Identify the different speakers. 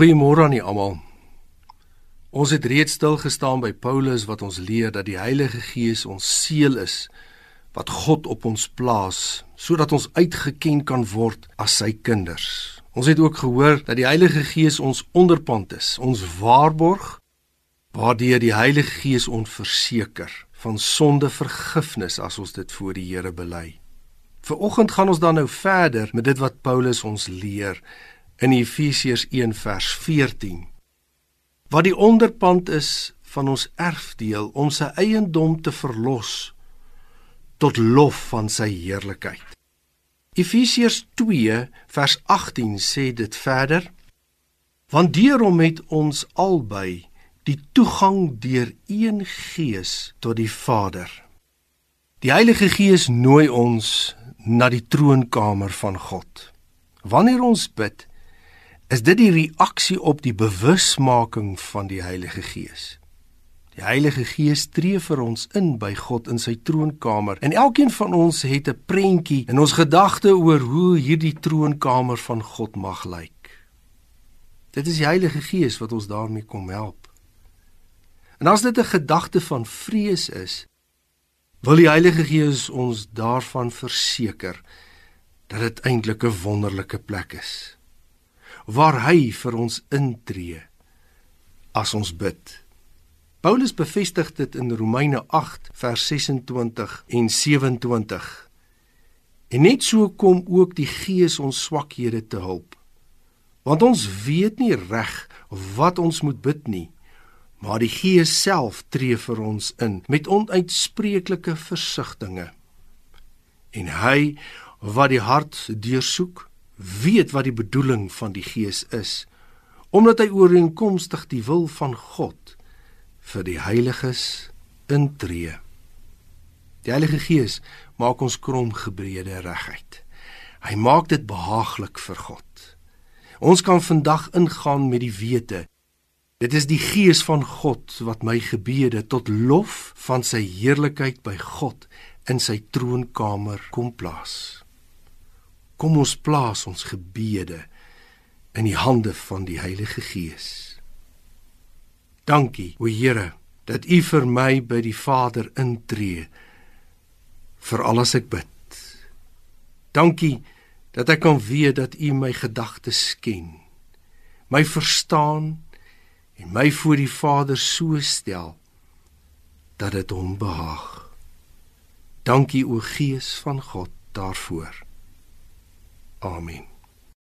Speaker 1: Goeiemôre aan almal. Ons het reeds stil gestaan by Paulus wat ons leer dat die Heilige Gees ons seël is wat God op ons plaas sodat ons uitgeken kan word as sy kinders. Ons het ook gehoor dat die Heilige Gees ons onderpand is, ons waarborg waardeur die Heilige Gees ons verseker van sonde vergifnis as ons dit voor die Here bely. Viroggend gaan ons dan nou verder met dit wat Paulus ons leer in Efesiërs 1 vers 14. Wat die onderpand is van ons erfdeel om sy eiendom te verlos tot lof van sy heerlikheid. Efesiërs 2 vers 18 sê dit verder: Want deur hom het ons albei die toegang deur een gees tot die Vader. Die Heilige Gees nooi ons na die troonkamer van God. Wanneer ons bid, is dit die reaksie op die bewusmaking van die Heilige Gees. Die Heilige Gees tree vir ons in by God in sy troonkamer en elkeen van ons het 'n prentjie in ons gedagte oor hoe hierdie troonkamer van God mag lyk. Dit is die Heilige Gees wat ons daarmee kom help. En as dit 'n gedagte van vrees is, wil die Heilige Gees ons daarvan verseker dat dit eintlik 'n wonderlike plek is waar hy vir ons intree as ons bid. Paulus bevestig dit in Romeine 8 vers 26 en 27. En net so kom ook die Gees ons swakhede te hulp. Want ons weet nie reg wat ons moet bid nie, maar die Gees self tree vir ons in met onuitspreeklike versigtings. En hy wat die hart deursoek, weet wat die bedoeling van die Gees is, omdat hy ooreenkomstig die wil van God vir die heiliges intree. Die Heilige Gees maak ons kromgebrede reguit. Hy maak dit behaaglik vir God. Ons kan vandag ingaan met die wete Dit is die Gees van God wat my gebede tot lof van sy heerlikheid by God in sy troonkamer kom plaas. Kom ons plaas ons gebede in die hande van die Heilige Gees. Dankie, o Here, dat U vir my by die Vader intree vir alles ek bid. Dankie dat ek kan weet dat U my gedagtes ken, my verstaan en my voor die Vader so stel dat dit hom behaag. Dankie o Gees van God daarvoor. Amen.